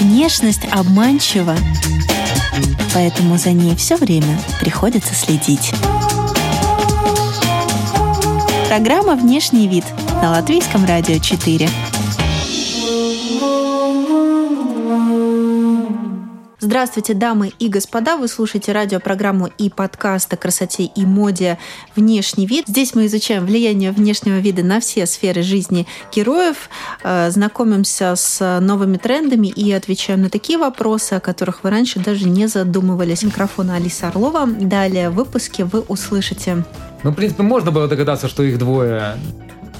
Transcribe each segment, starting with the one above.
Внешность обманчива, поэтому за ней все время приходится следить. Программа «Внешний вид» на Латвийском радио 4. Здравствуйте, дамы и господа! Вы слушаете радиопрограмму и подкаст о красоте и моде «Внешний вид». Здесь мы изучаем влияние внешнего вида на все сферы жизни героев, э, знакомимся с новыми трендами и отвечаем на такие вопросы, о которых вы раньше даже не задумывались. Микрофона Алиса Орлова. Далее в выпуске вы услышите ну, в принципе, можно было догадаться, что их двое.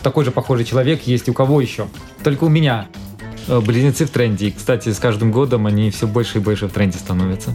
Такой же похожий человек есть у кого еще. Только у меня. Э, близнецы в тренде. И, кстати, с каждым годом они все больше и больше в тренде становятся.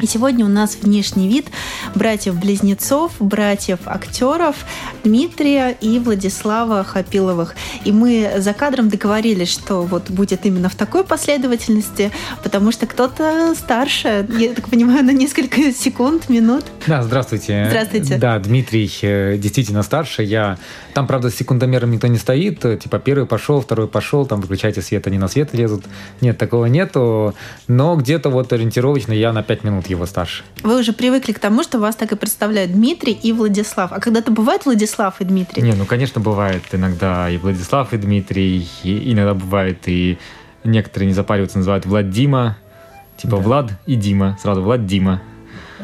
И сегодня у нас внешний вид братьев-близнецов, братьев-актеров Дмитрия и Владислава Хапиловых. И мы за кадром договорились, что вот будет именно в такой последовательности, потому что кто-то старше, я так понимаю, на несколько секунд, минут. Да, здравствуйте. Здравствуйте. Да, Дмитрий э, действительно старше. Я там, правда, с секундомером никто не стоит. Типа первый пошел, второй пошел, там выключайте свет, они на свет лезут. Нет, такого нету. Но где-то вот ориентировочно я на 5 минут его старше. Вы уже привыкли к тому, что вас так и представляют Дмитрий и Владислав. А когда-то бывает Владислав и Дмитрий? Не, ну, конечно, бывает иногда и Владислав, и Дмитрий. И иногда бывает и некоторые не запариваются, называют Влад Дима. Типа да. Влад и Дима. Сразу Влад Дима.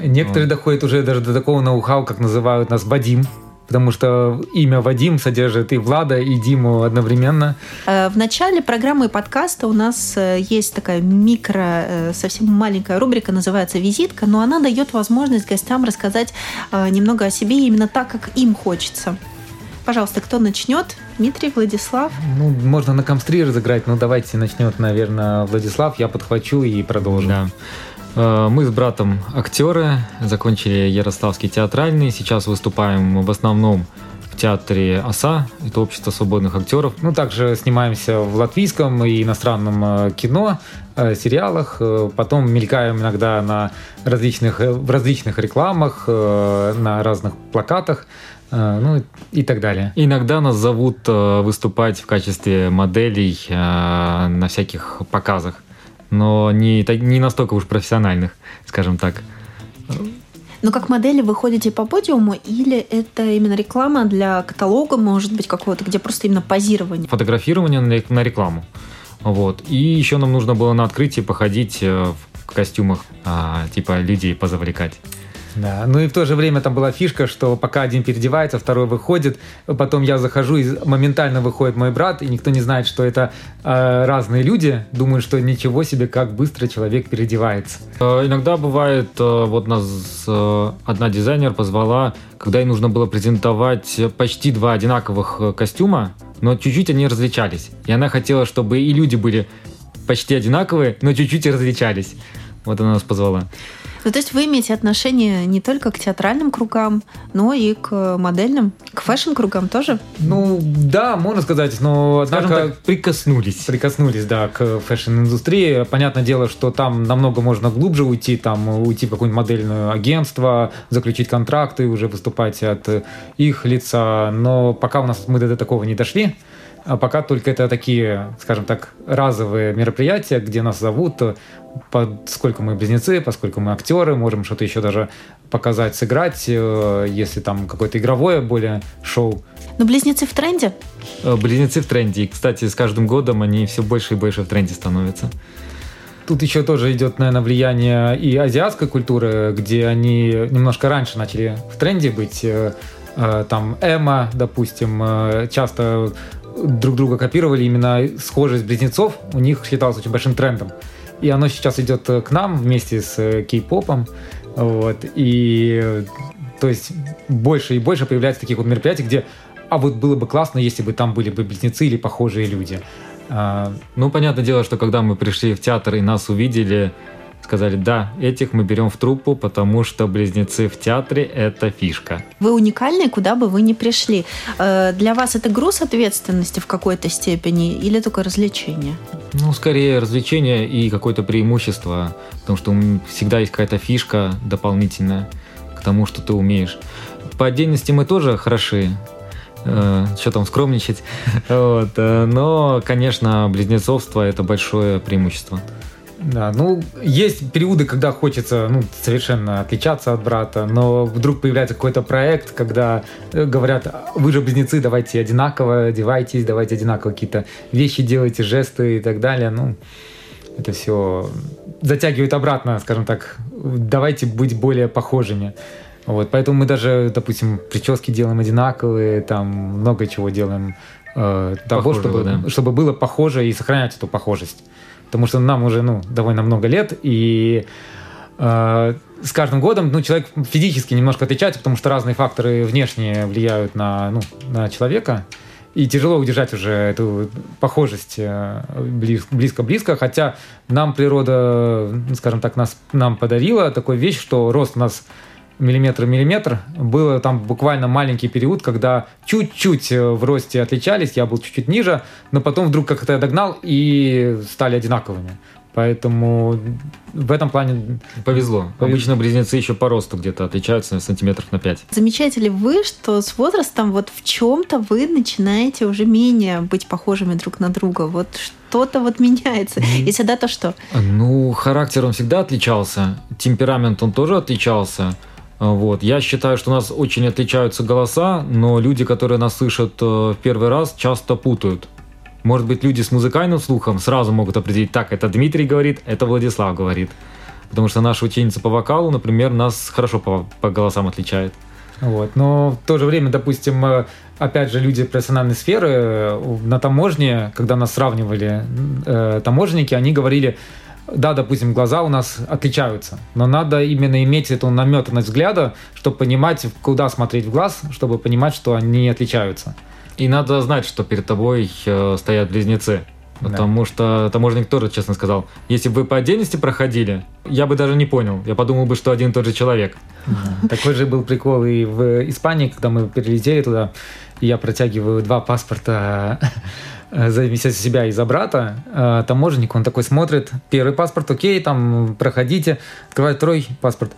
Некоторые вот. доходят уже даже до такого ноу-хау, как называют нас Бадим потому что имя Вадим содержит и Влада, и Диму одновременно. Э, в начале программы подкаста у нас э, есть такая микро, э, совсем маленькая рубрика, называется «Визитка», но она дает возможность гостям рассказать немного о себе именно так, как им хочется. Пожалуйста, кто начнет? Дмитрий, Владислав? Ну, можно на комстри разыграть, но давайте начнет, наверное, Владислав, я подхвачу и продолжу. Да. Э, мы с братом актеры, закончили Ярославский театральный, сейчас выступаем в основном в театре ОСА, это Общество свободных актеров. Ну, также снимаемся в латвийском и иностранном э, кино, э, сериалах, потом мелькаем иногда на различных, в различных рекламах, на разных плакатах, ну и так далее. Иногда нас зовут выступать в качестве моделей на всяких показах но не, не настолько уж профессиональных, скажем так. Но как модели вы ходите по подиуму или это именно реклама для каталога, может быть, какого-то, где просто именно позирование? Фотографирование на рекламу. Вот. И еще нам нужно было на открытии походить э, в костюмах, а, типа людей позавлекать. Да, ну и в то же время там была фишка, что пока один переодевается, второй выходит, потом я захожу и моментально выходит мой брат, и никто не знает, что это э, разные люди, думают, что ничего себе, как быстро человек переодевается. Э, иногда бывает, э, вот нас э, одна дизайнер позвала, когда ей нужно было презентовать почти два одинаковых костюма, но чуть-чуть они различались. И она хотела, чтобы и люди были почти одинаковые, но чуть-чуть различались. Вот она нас позвала. Ну, то есть вы имеете отношение не только к театральным кругам, но и к модельным, к fashion-кругам тоже? Ну, да, можно сказать, но однако... так, прикоснулись. Прикоснулись, да, к fashion-индустрии. Понятное дело, что там намного можно глубже уйти, там уйти в какое-нибудь модельное агентство, заключить контракты, уже выступать от их лица. Но пока у нас мы до такого не дошли, а пока только это такие, скажем так, разовые мероприятия, где нас зовут, поскольку мы близнецы, поскольку мы актеры, можем что-то еще даже показать, сыграть, э, если там какое-то игровое более шоу. Но близнецы в тренде? Э, близнецы в тренде. И, кстати, с каждым годом они все больше и больше в тренде становятся. Тут еще тоже идет, наверное, влияние и азиатской культуры, где они немножко раньше начали в тренде быть. Э, там Эма, допустим, часто друг друга копировали, именно схожесть близнецов у них считалось очень большим трендом. И оно сейчас идет э, к нам вместе с э, кей-попом. Вот. И то есть больше и больше появляется таких вот мероприятий, где а вот было бы классно, если бы там были бы близнецы или похожие люди. А, ну, понятное дело, что когда мы пришли в театр и нас увидели, сказали, да, этих мы берем в труппу, потому что близнецы в театре – это фишка. Вы уникальны, куда бы вы ни пришли. Э, для вас это груз ответственности в какой-то степени или только развлечение? Ну, скорее развлечение и какое-то преимущество, потому что всегда есть какая-то фишка дополнительная к тому, что ты умеешь. По отдельности мы тоже хороши, э, что там скромничать. вот. Э, но, конечно, близнецовство это большое преимущество. Да, ну, есть периоды, когда хочется ну, совершенно отличаться от брата, но вдруг появляется какой-то проект, когда э, говорят, вы же близнецы, давайте одинаково одевайтесь, давайте одинаково какие-то вещи делайте, жесты и так далее. Ну, это все затягивает обратно, скажем так, давайте быть более похожими. Вот, поэтому мы даже, допустим, прически делаем одинаковые, там много чего делаем э, того, чтобы, да. чтобы было похоже и сохранять эту похожесть потому что нам уже ну, довольно много лет, и э, с каждым годом ну, человек физически немножко отличается, потому что разные факторы внешние влияют на, ну, на человека, и тяжело удержать уже эту похожесть э, близко-близко, хотя нам природа, скажем так, нас, нам подарила такую вещь, что рост у нас миллиметр-миллиметр. Было там буквально маленький период, когда чуть-чуть э, в росте отличались, я был чуть-чуть ниже, но потом вдруг как-то я догнал и стали одинаковыми. Поэтому в этом плане повезло. повезло. Обычно близнецы еще по росту где-то отличаются сантиметров на 5. Замечаете ли вы, что с возрастом вот в чем-то вы начинаете уже менее быть похожими друг на друга? Вот что-то вот меняется. Mm. Если да, то что? Ну, характер он всегда отличался. Темперамент он тоже отличался. Вот. Я считаю, что у нас очень отличаются голоса, но люди, которые нас слышат э, в первый раз, часто путают. Может быть, люди с музыкальным слухом сразу могут определить, так, это Дмитрий говорит, это Владислав говорит. Потому что наша ученица по вокалу, например, нас хорошо по, по голосам отличает. Вот. Но в то же время, допустим, э, опять же, люди профессиональной сферы э, на таможне, когда нас сравнивали э, таможенники, они говорили, да, допустим, глаза у нас отличаются, но надо именно иметь эту наметанность взгляда, чтобы понимать, куда смотреть в глаз, чтобы понимать, что они отличаются. И надо знать, что перед тобой э, стоят близнецы. Потому да. что таможенник тоже честно сказал, если бы вы по отдельности проходили, я бы даже не понял. Я подумал бы, что один и тот же человек. Да. Такой же был прикол и в Испании, когда мы перелетели туда, я протягиваю два паспорта Э, от себя и за брата, э, таможенник, он такой смотрит, первый паспорт, окей, там, проходите, открывает второй паспорт.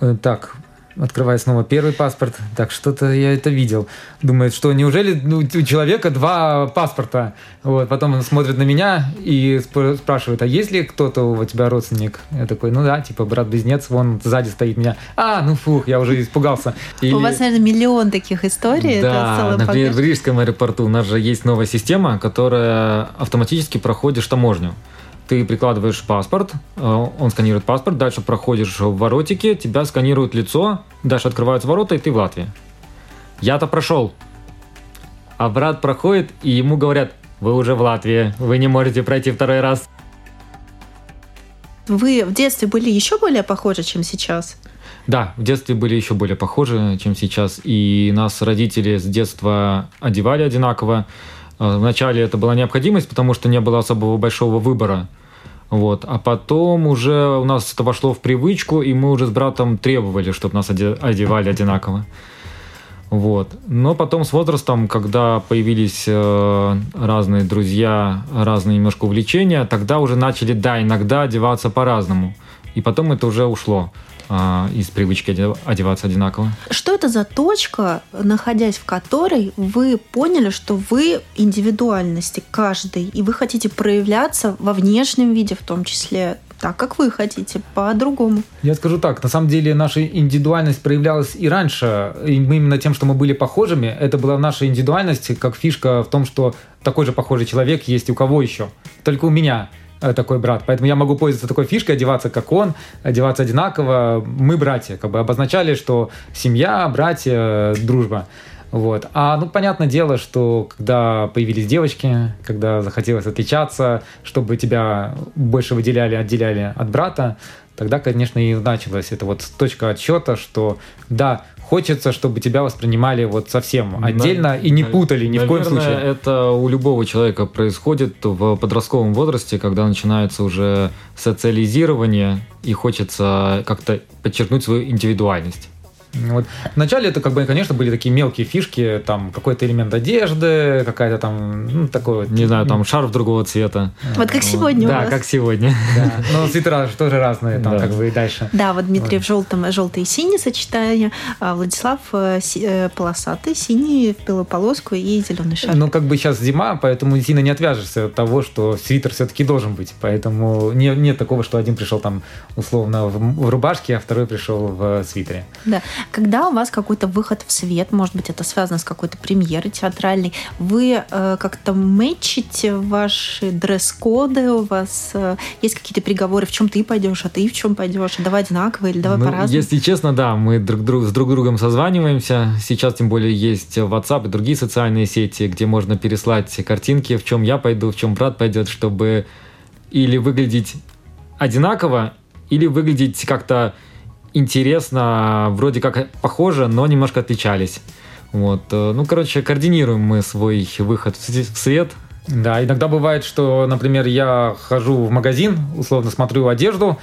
Э, так, открывает снова первый паспорт. Так, что-то я это видел. Думает, что неужели ну, у человека два паспорта? Вот, потом он смотрит на меня и спрашивает, а есть ли кто-то у тебя родственник? Я такой, ну да, типа брат-близнец, вон сзади стоит меня. А, ну фух, я уже испугался. Или... У вас, наверное, миллион таких историй. Да, например, в Рижском аэропорту у нас же есть новая система, которая автоматически проходит таможню ты прикладываешь паспорт, э, он сканирует паспорт, дальше проходишь в воротики, тебя сканируют лицо, дальше открываются ворота, и ты в Латвии. Я-то прошел. А брат проходит, и ему говорят, вы уже в Латвии, вы не можете пройти второй раз. Вы в детстве были еще более похожи, чем сейчас? Да, в детстве были еще более похожи, чем сейчас. И нас родители с детства одевали одинаково. Э, вначале это была необходимость, потому что не было особого большого выбора. Вот. А потом уже у нас это вошло в привычку, и мы уже с братом требовали, чтобы нас одевали одинаково. Вот. Но потом с возрастом, когда появились э, разные друзья, разные немножко увлечения, тогда уже начали, да, иногда одеваться по-разному. И потом это уже ушло а, из привычки одеваться одинаково. Что это за точка, находясь в которой вы поняли, что вы индивидуальности каждый, и вы хотите проявляться во внешнем виде в том числе, так, как вы хотите, по-другому. Я скажу так, на самом деле наша индивидуальность проявлялась и раньше, и мы именно тем, что мы были похожими, это была наша индивидуальность, как фишка в том, что такой же похожий человек есть у кого еще, только у меня. Э, такой брат. Поэтому я могу пользоваться такой фишкой, одеваться как он, одеваться одинаково. Мы братья, как бы обозначали, что семья, братья, дружба. Вот. А, ну, понятное дело, что когда появились девочки, когда захотелось отличаться, чтобы тебя больше выделяли, отделяли от брата, тогда, конечно, и началась эта вот точка отсчета, что да, хочется, чтобы тебя воспринимали вот совсем отдельно на, и не путали ни наверное, в коем случае. это у любого человека происходит в подростковом возрасте, когда начинается уже социализирование и хочется как-то подчеркнуть свою индивидуальность. Вот. Вначале это, как бы, конечно, были такие мелкие фишки, там какой-то элемент одежды, какая-то там, ну, такой вот... Не знаю, там шарф другого цвета. Вот как сегодня Да, у вас. как сегодня. Да. Но свитера тоже разные, там, Да. как бы, и дальше. Да, вот Дмитрий в желтом, желтый и синий сочетание, а Владислав э, си- э, полосатый, синий в белую полоску и зеленый шарф. Ну, как бы сейчас зима, поэтому сильно не отвяжешься от того, что свитер все-таки должен быть. Поэтому не, нет такого, что один пришел там условно в, в рубашке, а второй пришел в свитере. Да. Когда у вас какой-то выход в свет, может быть, это связано с какой-то премьерой театральной, вы э, как-то мэчите ваши дресс-коды, у вас э, есть какие-то переговоры, в чем ты пойдешь, а ты в чем пойдешь, давай одинаково или давай Ну, по-разному? Если честно, да, мы друг, друг, с друг другом созваниваемся. Сейчас тем более есть WhatsApp и другие социальные сети, где можно переслать картинки, в чем я пойду, в чем брат пойдет, чтобы или выглядеть одинаково, или выглядеть как-то интересно, вроде как похоже, но немножко отличались. Вот. э, Ну, короче, координируем мы свой выход в свет. Да, иногда бывает, что, например, я хожу в магазин, условно смотрю одежду,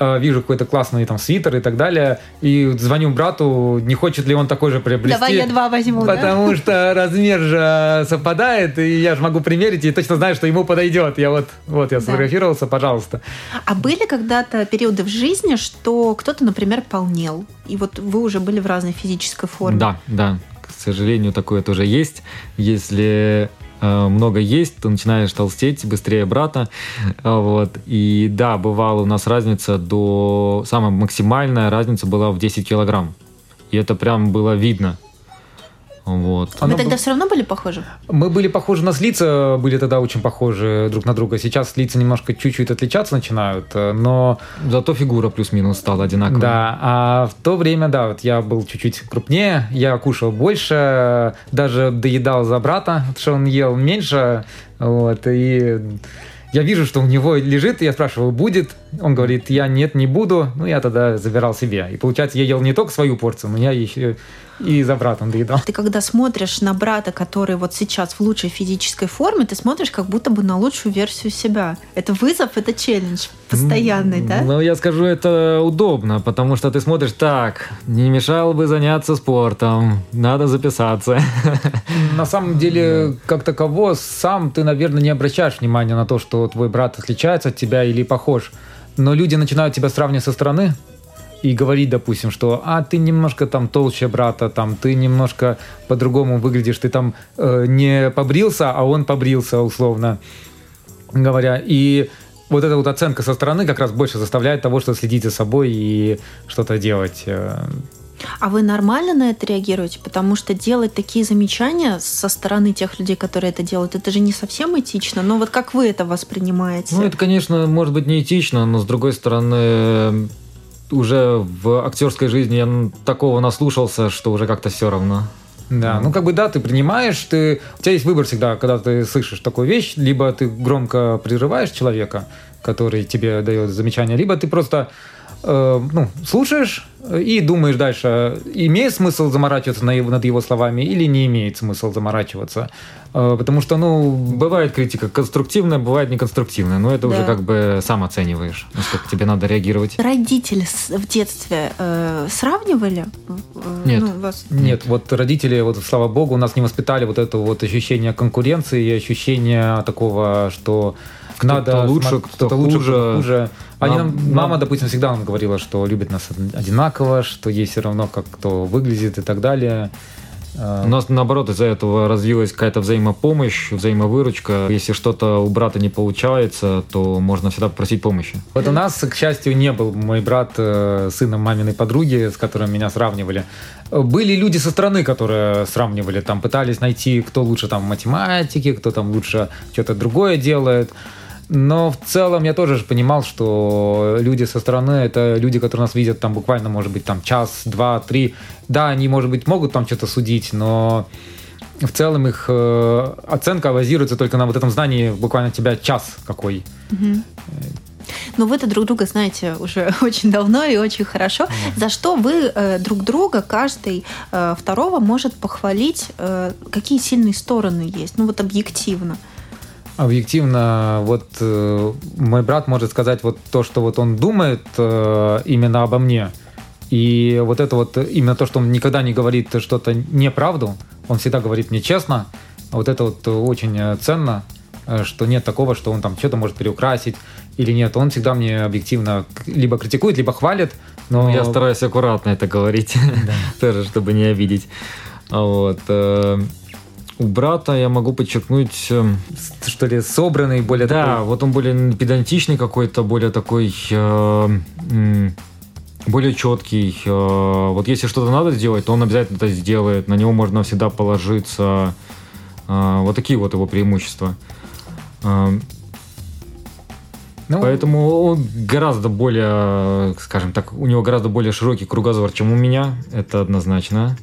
вижу какой-то классный там свитер и так далее, и звоню брату, не хочет ли он такой же приобрести. Давай я два возьму, да? Потому что размер же совпадает, и я же могу примерить, и точно знаю, что ему подойдет. Я вот, вот я Да. сфотографировался, пожалуйста. А были когда-то периоды в жизни, что кто-то, например, полнел, и вот вы уже были в разной физической форме? Да, да. К сожалению, такое тоже есть. Если много есть, то начинаешь толстеть быстрее брата. А, Вот. И да, бывала у нас разница до... Самая максимальная разница была в 10 килограмм. И это прям было видно. Вот. Вы Оно тогда был- все равно были похожи? Мы были похожи, у нас лица были тогда очень похожи друг на друга. Сейчас лица немножко чуть-чуть отличаться начинают, э, но Зато фигура плюс-минус стала одинаковой. Да, а в то время, да, вот я был чуть-чуть крупнее, я кушал больше, даже доедал за брата, потому что он ел меньше, вот, и я вижу, что у него лежит, и я спрашиваю, будет? Он говорит, я нет, не буду, ну, я тогда забирал себе. И получается, я ел не только свою порцию, но я еще и за братом доедал. Ты когда смотришь на брата, который вот сейчас в лучшей физической форме, ты смотришь как будто бы на лучшую версию себя. Это вызов, это челлендж постоянный, да? Ну, я скажу, это удобно, потому что ты смотришь, так, не мешало бы заняться спортом, надо записаться. На самом деле, как таково, сам ты, наверное, не обращаешь внимания на то, что твой брат отличается от тебя или похож. Но люди начинают тебя сравнивать со стороны и говорить, допустим, что а ты немножко там толще брата, там ты немножко по-другому выглядишь, ты там э, не побрился, а он побрился, условно говоря. И вот эта вот оценка со стороны как раз больше заставляет того, что следить за собой и что-то делать. э. А вы нормально на это реагируете? Потому что делать такие замечания со стороны тех людей, которые это делают, это же не совсем этично. Но вот как вы это воспринимаете? Ну, это, конечно, может быть неэтично, но с другой стороны, уже в актерской жизни я такого наслушался, что уже как-то все равно. Да, ну как бы да, ты принимаешь, ты, у тебя есть выбор всегда, когда ты слышишь такую вещь, либо ты громко прерываешь человека, который тебе дает замечание, либо ты просто э, ну, слушаешь и думаешь дальше, имеет смысл заморачиваться на его- над его словами или не имеет смысл заморачиваться. Э, потому что, ну, Бывает критика конструктивная, бывает неконструктивная, но это Да. уже как бы сам оцениваешь, насколько тебе надо реагировать. Родители в детстве э, сравнивали? Э, Нет. ну, вас- Нет, вот родители, вот слава богу, у нас не воспитали вот это вот ощущение конкуренции и ощущение такого, что Кто-то надо лучше, смо- кто лучше, хуже. кто хуже. Они Нам- нам- нам- мама, допустим, всегда нам говорила, что любит нас одинаково, что ей все равно, как кто выглядит и так далее. Э, У нас, наоборот, из-за этого развилась какая-то взаимопомощь, взаимовыручка. Если что-то у брата не получается, то можно всегда попросить помощи. Вот у нас, к счастью, не был мой брат э, сыном маминой подруги, с которым меня сравнивали. Были люди со стороны, которые сравнивали, там пытались найти, кто лучше там в математике, кто там лучше что-то другое делает. Но в целом я тоже же понимал, что люди со стороны это люди, которые нас видят там буквально, может быть, там час, два, три. Да, они, может быть, могут там что-то судить, но в целом их э, оценка базируется только на вот этом знании буквально тебя час какой. Мгм. Но вы-то друг друга знаете уже очень давно и очень хорошо. За что вы э, друг друга, каждый э, второго может похвалить, э, какие сильные стороны есть, ну вот объективно. Объективно, вот э, мой брат может сказать вот то, что вот он думает э, именно обо мне. И вот это вот именно то, что он никогда не говорит что-то неправду, он всегда говорит мне честно, вот это вот очень ценно, что нет такого, что он там что-то может переукрасить или нет. Он всегда мне объективно либо критикует, либо хвалит. Но... Я стараюсь аккуратно это говорить, тоже, чтобы не обидеть. Вот. У брата я могу подчеркнуть... Эм, что ли, собранный, более Да, такой... вот он более педантичный какой-то, более такой... Э, более четкий. Э, вот если что-то надо сделать, то он обязательно это сделает. На него можно всегда положиться. Э, вот такие вот его преимущества. Э, ну, Поэтому он гораздо более, скажем так, у него гораздо более широкий кругозор, чем у меня. Это однозначно.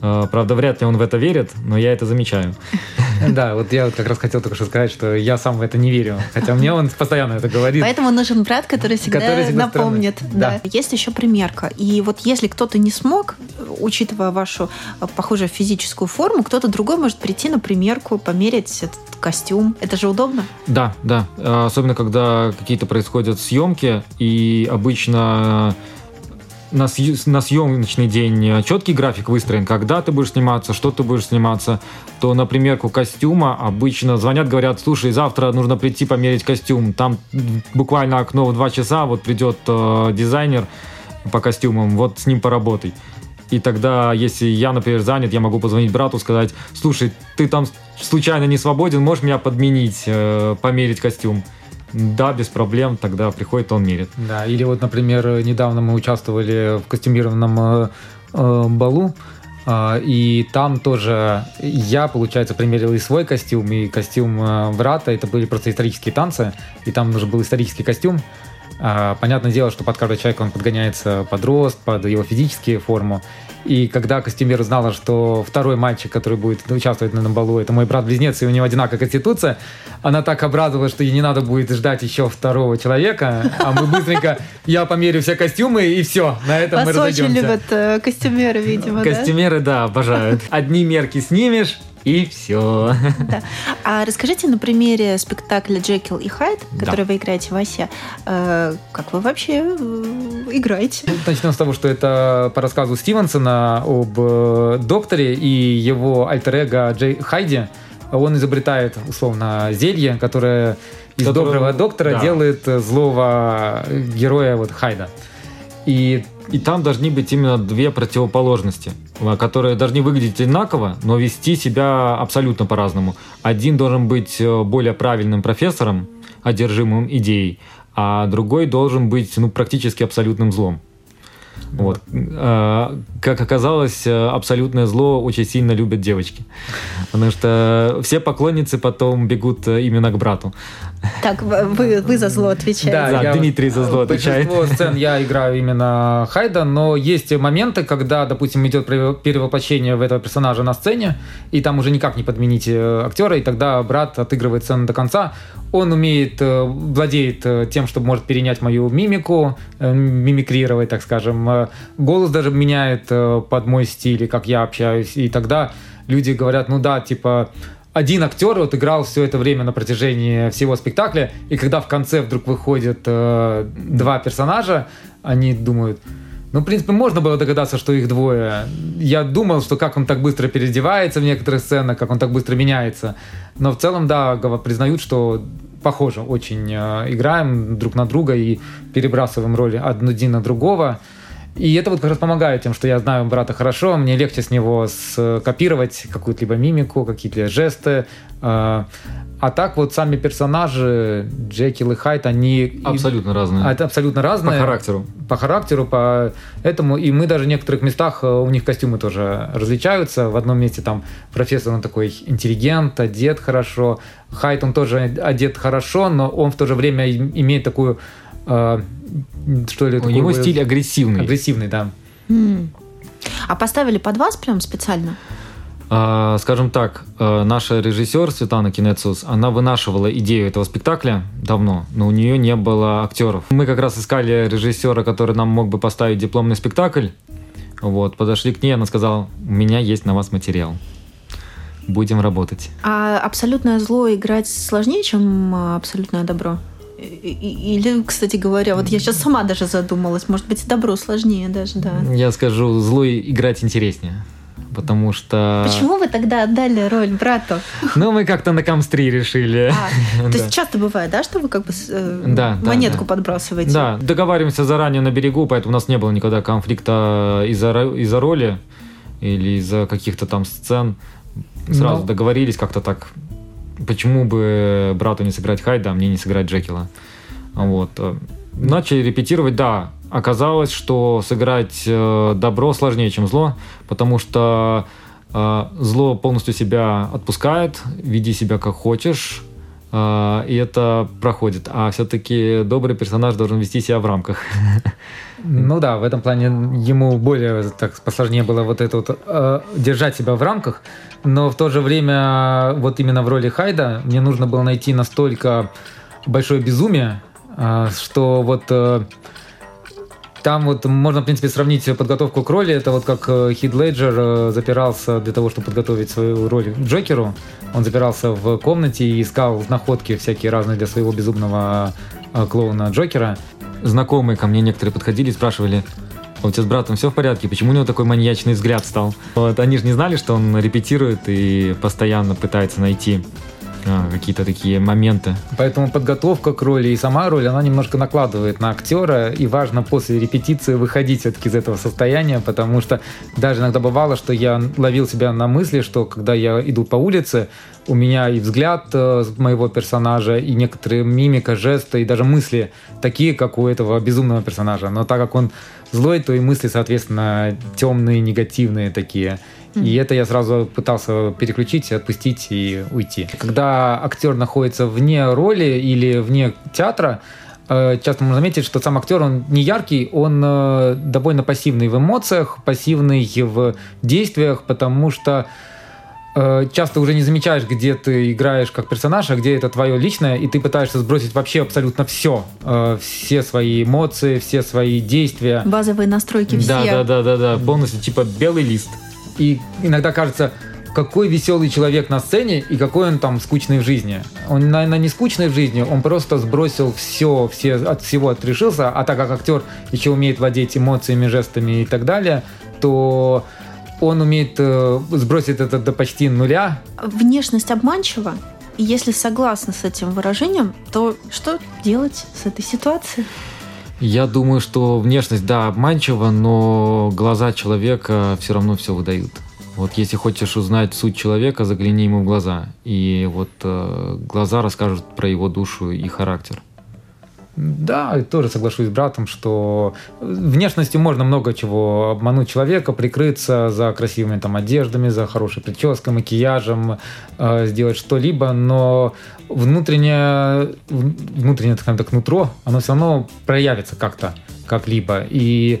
А, правда, вряд ли он в это верит, но я это замечаю. Да, вот я вот как раз хотел только что сказать, что я сам в это не верю. Хотя мне он постоянно это говорит. Поэтому нужен брат, который всегда, который всегда напомнит. Да. да. Есть еще примерка. И вот если кто-то не смог, учитывая вашу э, похожую физическую форму, кто-то другой может прийти на примерку, померить этот костюм. Это же удобно? Да, да. Особенно, когда какие-то происходят съемки, и обычно на, на съемочный день четкий график выстроен, когда ты будешь сниматься, что ты будешь сниматься, то на примерку костюма обычно звонят, говорят, слушай, завтра нужно прийти померить костюм. Там буквально окно в два часа, вот придет э, дизайнер по костюмам, вот с ним поработай. И тогда, если я, например, занят, я могу позвонить брату, сказать, слушай, ты там случайно не свободен, можешь меня подменить, э, померить костюм. Да, без проблем, тогда приходит, он мерит. Да, или вот, например, недавно мы участвовали в костюмированном э, э, балу, э, и там тоже я, получается, примерил и свой костюм, и костюм э, брата. Это были просто исторические танцы, и там уже был исторический костюм. Э, понятное дело, что под каждого человека он подгоняется под рост, под его физические форму. И когда костюмер узнала, что второй мальчик, который будет участвовать на балу, это мой брат-близнец, и у него одинаковая конституция, она так обрадовалась, что ей не надо будет ждать еще второго человека, а мы быстренько, я померю все костюмы, и все, на этом Вас мы разойдемся. очень любят э, костюмеры, видимо, Костюмеры, да, да обожают. Одни мерки снимешь, и все. Да. А расскажите на примере спектакля «Джекил и Хайд», который да. вы играете в Осе, э, как вы вообще э, играете? Ну, начнем с того, что это по рассказу Стивенсона об э, докторе и его альтер-эго Джей Хайди. Он изобретает, условно, зелье, которое из Которого, доброго доктора да. делает злого героя вот Хайда. И и там должны быть именно две противоположности, которые должны выглядеть одинаково, но вести себя абсолютно по-разному. Один должен быть э, более правильным профессором, одержимым идеей, а другой должен быть ну, практически абсолютным злом. Вот. А, как оказалось, э, абсолютное зло очень сильно любят девочки. Потому что все поклонницы потом бегут э, именно к брату. Так, вы, вы за зло отвечаете. Да, да я, Дмитрий за зло отвечает. Большинство сцен я играю именно Хайда, но есть моменты, когда, допустим, идет перевоплощение в этого персонажа на сцене, и там уже никак не подменить э, актера, и тогда брат отыгрывает сцену до конца. Он умеет, владеет тем, что может перенять мою мимику, мимикрировать, так скажем, голос даже меняет э, под мой стиль, и как я общаюсь, и тогда люди говорят, ну да, типа, один актер вот играл все это время на протяжении всего спектакля, и когда в конце вдруг выходят э, два персонажа, они думают, ну, в принципе, можно было догадаться, что их двое. Я думал, что как он так быстро переодевается в некоторых сценах, как он так быстро меняется. Но в целом, да, признают, что похоже очень э, играем друг на друга и перебрасываем роли один на другого. И это вот как раз помогает тем, что я знаю брата хорошо, мне легче с него скопировать какую-либо мимику, какие-то жесты. А, а так вот сами персонажи, Джекил и Хайт, они... Абсолютно разные. Это абсолютно разные. По характеру. По характеру, по этому. И мы даже в некоторых местах, э, у них костюмы тоже различаются. В одном месте там профессор, он такой интеллигент, одет хорошо. Хайт, он тоже одет хорошо, но он в то же время имеет такую э, что ли? У него стиль агрессивный. Агрессивный, да. А поставили под вас прям специально? А, скажем так, э, наша режиссер Светлана Кинецус, она вынашивала идею этого спектакля давно, но у нее не было актеров. Мы как раз искали режиссера, который нам мог бы поставить дипломный спектакль. Вот, подошли к ней, она сказала, у меня есть на вас материал. Будем работать. А абсолютное зло играть сложнее, чем а, абсолютное добро? Или, кстати говоря, вот я сейчас сама даже задумалась, может быть, добро сложнее даже, да. Я скажу, злой играть интереснее потому что... Почему вы тогда отдали роль брату? Ну, мы как-то на Камстри решили. А, то есть часто бывает, да, что вы как бы э, да, монетку да, подбрасываете? Да, договариваемся заранее на берегу, поэтому у нас не было никогда конфликта из-за из роли или из-за каких-то там сцен. Сразу Но... договорились как-то так. Почему бы брату не сыграть Хайда, а мне не сыграть Джекила? Вот. Начали репетировать, да, оказалось, что сыграть э, добро сложнее, чем зло, потому что э, зло полностью себя отпускает, веди себя как хочешь, э, и это проходит. А все-таки добрый персонаж должен вести себя в рамках. Ну да, в этом плане ему более так посложнее было вот это вот э, держать себя в рамках, но в то же время вот именно в роли Хайда мне нужно было найти настолько большое безумие, э, что вот э, там вот можно, в принципе, сравнить подготовку к роли. Это вот как э, Хид Леджер э, запирался для того, чтобы подготовить свою роль Джокеру. Он запирался в комнате и искал находки всякие разные для своего безумного э, клоуна Джокера. Знакомые ко мне некоторые подходили и спрашивали, у тебя с братом все в порядке? Почему у него такой маньячный взгляд стал? Вот, они же не знали, что он репетирует и постоянно пытается найти а, какие-то такие моменты. Поэтому подготовка к роли и сама роль, она немножко накладывает на актера, и важно после репетиции выходить все-таки из этого состояния, потому что даже иногда бывало, что я ловил себя на мысли, что когда я иду по улице, у меня и взгляд э, моего персонажа, и некоторые мимика, жесты, и даже мысли такие, как у этого безумного персонажа. Но так как он злой, то и мысли, соответственно, темные, негативные такие. И это я сразу пытался переключить, отпустить и уйти. Когда актер находится вне роли или вне театра, э, часто можно заметить, что сам актер, он не яркий, он э, довольно пассивный в эмоциях, пассивный в действиях, потому что э, часто уже не замечаешь, где ты играешь как персонаж, а где это твое личное, и ты пытаешься сбросить вообще абсолютно все. Все свои эмоции, все свои действия. Базовые настройки все. Да, да, да, да, да. Полностью типа белый лист. И иногда кажется, какой веселый человек на сцене и какой он там скучный в жизни. Он, наверное, не скучный в жизни, он просто сбросил все, все от всего отрешился, а так как актер еще умеет владеть эмоциями, жестами и так далее, то он умеет э, сбросить это до почти нуля. Внешность обманчива. Если согласны с этим выражением, то что делать с этой ситуацией? Я думаю, что внешность, да, обманчива, но глаза человека все равно все выдают. Вот если хочешь узнать суть человека, загляни ему в глаза. И вот э, глаза расскажут про его душу и характер. Да, тоже соглашусь с братом, что внешностью можно много чего обмануть человека, прикрыться за красивыми там одеждами, за хорошей прической, макияжем, э, сделать что-либо, но внутреннее, внутреннее, скажем так, нутро, оно все равно проявится как-то, как-либо. И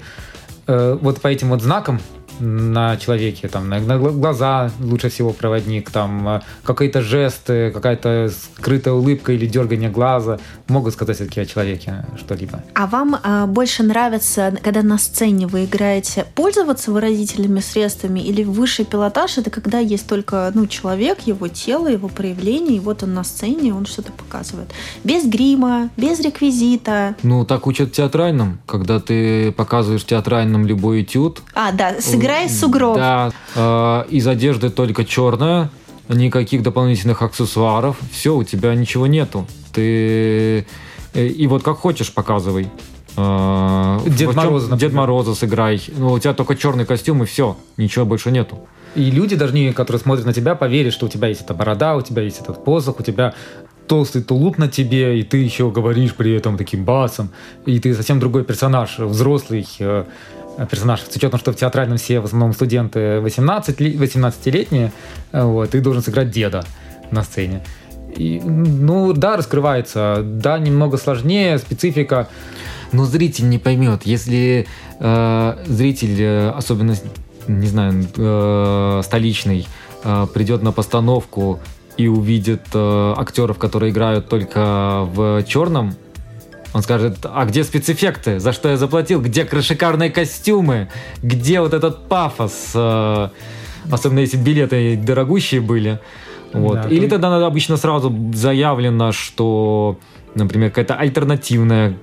э, вот по этим вот знакам на человеке, там, на, на глаза лучше всего проводник, там, э, какие-то жесты, какая-то скрытая улыбка или дергание глаза могут сказать все-таки о человеке что-либо. А вам а, больше нравится, когда на сцене вы играете, пользоваться выразительными средствами или высший пилотаж это когда есть только ну, человек, его тело, его проявление, и вот он на сцене, он что-то показывает. Без грима, без реквизита. Ну, так учат театральным, когда ты показываешь театральным любой этюд. А, да, сыграть Играй сугроб. Да, э, из одежды только черная, никаких дополнительных аксессуаров. Все, у тебя ничего нету. Ты э, и вот как хочешь показывай. Э, Дед Мороза, Дед Мороза сыграй. Ну, у тебя только черный костюм и все, ничего больше нету. И люди должны, которые смотрят на тебя, поверить, что у тебя есть эта борода, у тебя есть этот посох, у тебя толстый тулуп на тебе, и ты еще говоришь при этом таким басом, и ты совсем другой персонаж, взрослый, э, персонаж, с учетом, что в театральном все в основном студенты 18, 18-летние, вот, ты должен сыграть деда на сцене. И, ну да, раскрывается, да, немного сложнее, специфика. Но зритель не поймет, если э, зритель, э, особенно, не знаю, э, столичный, э, придет на постановку и увидит э, актеров, которые играют только в черном, он скажет, а где спецэффекты? За что я заплатил? Где шикарные костюмы? Где вот этот пафос? Э, особенно если билеты дорогущие были. Вот. Да, Или тогда обычно сразу заявлено, что, например, какая-то альтернативная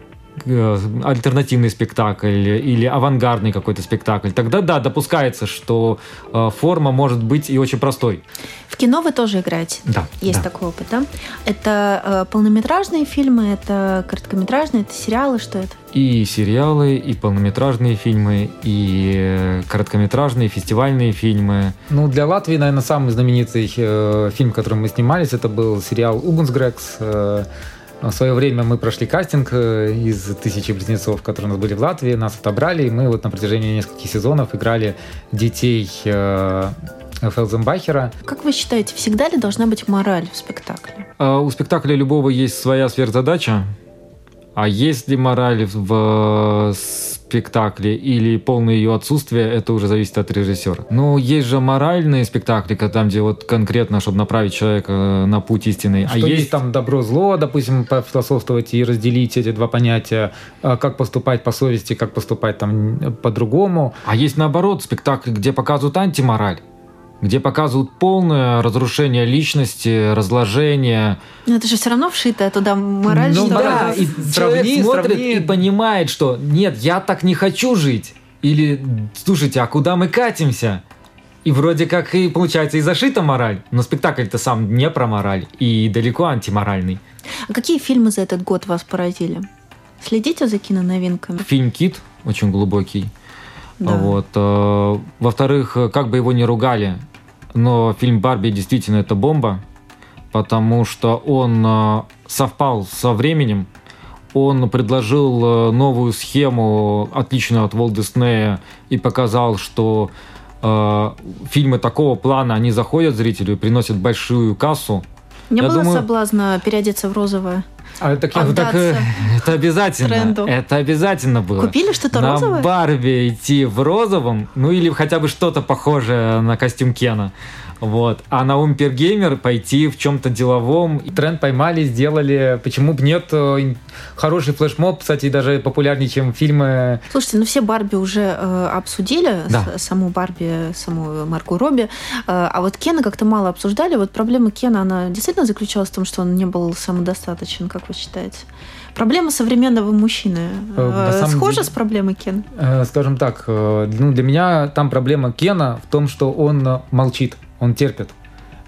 альтернативный спектакль или авангардный какой-то спектакль, тогда да, допускается, что э, форма может быть и очень простой. В кино вы тоже играете? Да. Есть да. такой опыт, да? Это э, полнометражные фильмы, это короткометражные, это сериалы, что это? И сериалы, и полнометражные фильмы, и э, короткометражные, фестивальные фильмы. Ну, для Латвии, наверное, самый знаменитый э, фильм, в котором мы снимались, это был сериал «Угунсгрекс», э, в свое время мы прошли кастинг э, из тысячи близнецов, которые у нас были в Латвии, нас отобрали, и мы вот на протяжении нескольких сезонов играли детей э, Фелзенбахера. Как вы считаете, всегда ли должна быть мораль в спектакле? А у спектакля любого есть своя сверхзадача. А есть ли мораль в спектакле или полное ее отсутствие, это уже зависит от режиссера. Но есть же моральные спектакли, там, где вот конкретно, чтобы направить человека на путь истинный. А Что а есть... есть там добро-зло, допустим, пофилософствовать и разделить эти два понятия, а как поступать по совести, как поступать там по-другому. А есть наоборот спектакли, где показывают антимораль где показывают полное разрушение личности, разложение. Но это же все равно вшитая туда мораль. Ну да, и сравни, человек смотрит сравни. и понимает, что нет, я так не хочу жить. Или, слушайте, а куда мы катимся? И вроде как и получается и зашита мораль, но спектакль-то сам не про мораль и далеко антиморальный. А какие фильмы за этот год вас поразили? Следите за киноновинками? Фильм «Кит» очень глубокий. Да. Вот. Э, во-вторых, как бы его ни ругали, но фильм «Барби» действительно это бомба, потому что он э, совпал со временем, он предложил э, новую схему, отличную от Walt Disney, и показал, что э, фильмы такого плана, они заходят зрителю и приносят большую кассу. Не Я было думаю... соблазна переодеться в розовое? А, так, так, это обязательно. Тренду. Это обязательно было. Купили что-то на розовое? На Барби идти в розовом, ну или хотя бы что-то похожее на костюм Кена. Вот. А на Умпергеймер пойти в чем-то деловом. Тренд поймали, сделали. Почему бы нет? Э, хороший флешмоб, кстати, даже популярнее, чем фильмы. Слушайте, ну все Барби уже э, обсудили, да. саму Барби, саму Марку Робби. Э, а вот Кена как-то мало обсуждали. Вот проблема Кена, она действительно заключалась в том, что он не был самодостаточен, как вы считаете? Проблема современного мужчины э, э схожа деле, с проблемой Кена? Э, скажем так, э, ну, для меня там проблема Кена в том, что он молчит он терпит.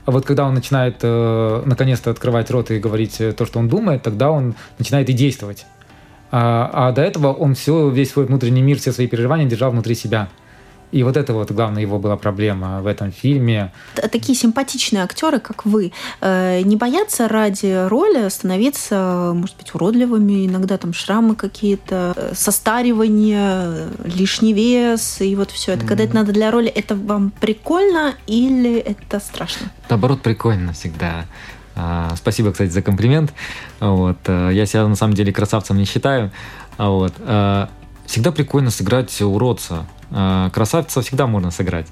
А вот когда он начинает э, наконец-то открывать рот и говорить э, то, что он думает, тогда он начинает и действовать. А, а до этого он все, весь свой внутренний мир, все свои переживания держал внутри себя. И вот это вот главная его была проблема в этом фильме. Такие симпатичные актеры, как вы, э, не боятся ради роли становиться, может быть, уродливыми, иногда там шрамы какие-то, э, состаривание, лишний вес и вот все это. Когда это надо для роли, это вам прикольно или это страшно? Наоборот, прикольно всегда. А, спасибо, кстати, за комплимент. Вот. Э, я себя на самом деле красавцем не считаю. Вот. Всегда прикольно сыграть уродца. Э, красавца всегда можно сыграть.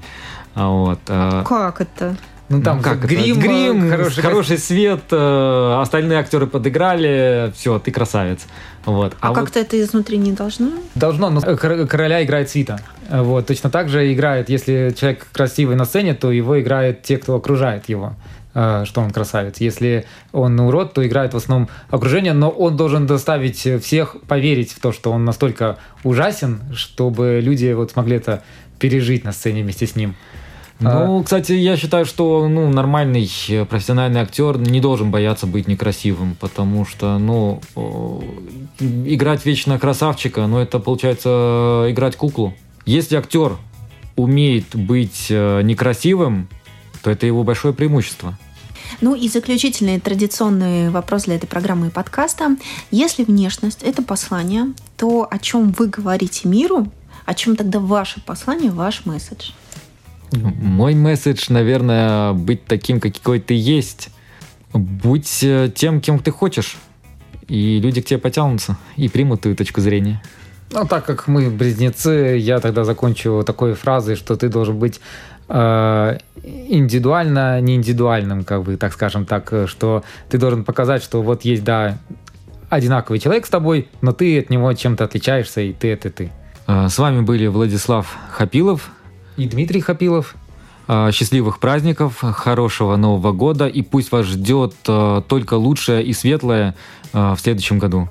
А вот. Э, как это? Ну там ну, как грим, грим хороший, хороший свет, э, остальные актеры подыграли, все, ты красавец. Вот. А, а как-то вот... это изнутри не должно? Должно, но короля играет свита. Вот. Точно так же играет, если человек красивый на сцене, то его играют те, кто окружает его. Э, что он красавец. Если он урод, то играет в основном окружение, но он должен доставить всех поверить в то, что он настолько ужасен, чтобы люди вот смогли это пережить на сцене вместе с ним. Ну, а... кстати, я считаю, что ну, нормальный профессиональный актер не должен бояться быть некрасивым, потому что, ну, играть вечно красавчика, ну, это получается играть куклу. Если актер умеет быть э, некрасивым, то это его большое преимущество. Ну и заключительный традиционный вопрос для этой программы и подкаста. Если внешность – это послание, то о чем вы говорите миру, о чем тогда ваше послание, ваш месседж? Мой месседж, наверное, быть таким, какой ты есть. Будь э, тем, кем ты хочешь. И люди к тебе потянутся и примут твою точку зрения. Ну, так как мы близнецы, я тогда закончу такой фразой, что ты должен быть Э, индивидуально не индивидуальным, как бы, так скажем так, э, что ты должен показать, что вот есть, да, одинаковый человек с тобой, но ты от него чем-то отличаешься, и ты это ты. Э, с вами были Владислав Хапилов и Дмитрий Хапилов. Счастливых праздников, хорошего Нового года и пусть вас ждет только лучшее и светлое в следующем году.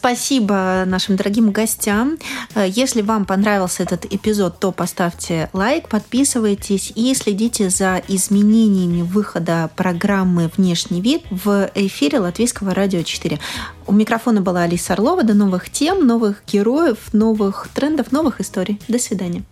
Спасибо нашим дорогим гостям. Если вам понравился этот эпизод, то поставьте лайк, подписывайтесь и следите за изменениями выхода программы «Внешний вид» в эфире Латвийского радио 4. У микрофона была Алиса Орлова. До новых тем, новых героев, новых трендов, новых историй. До свидания.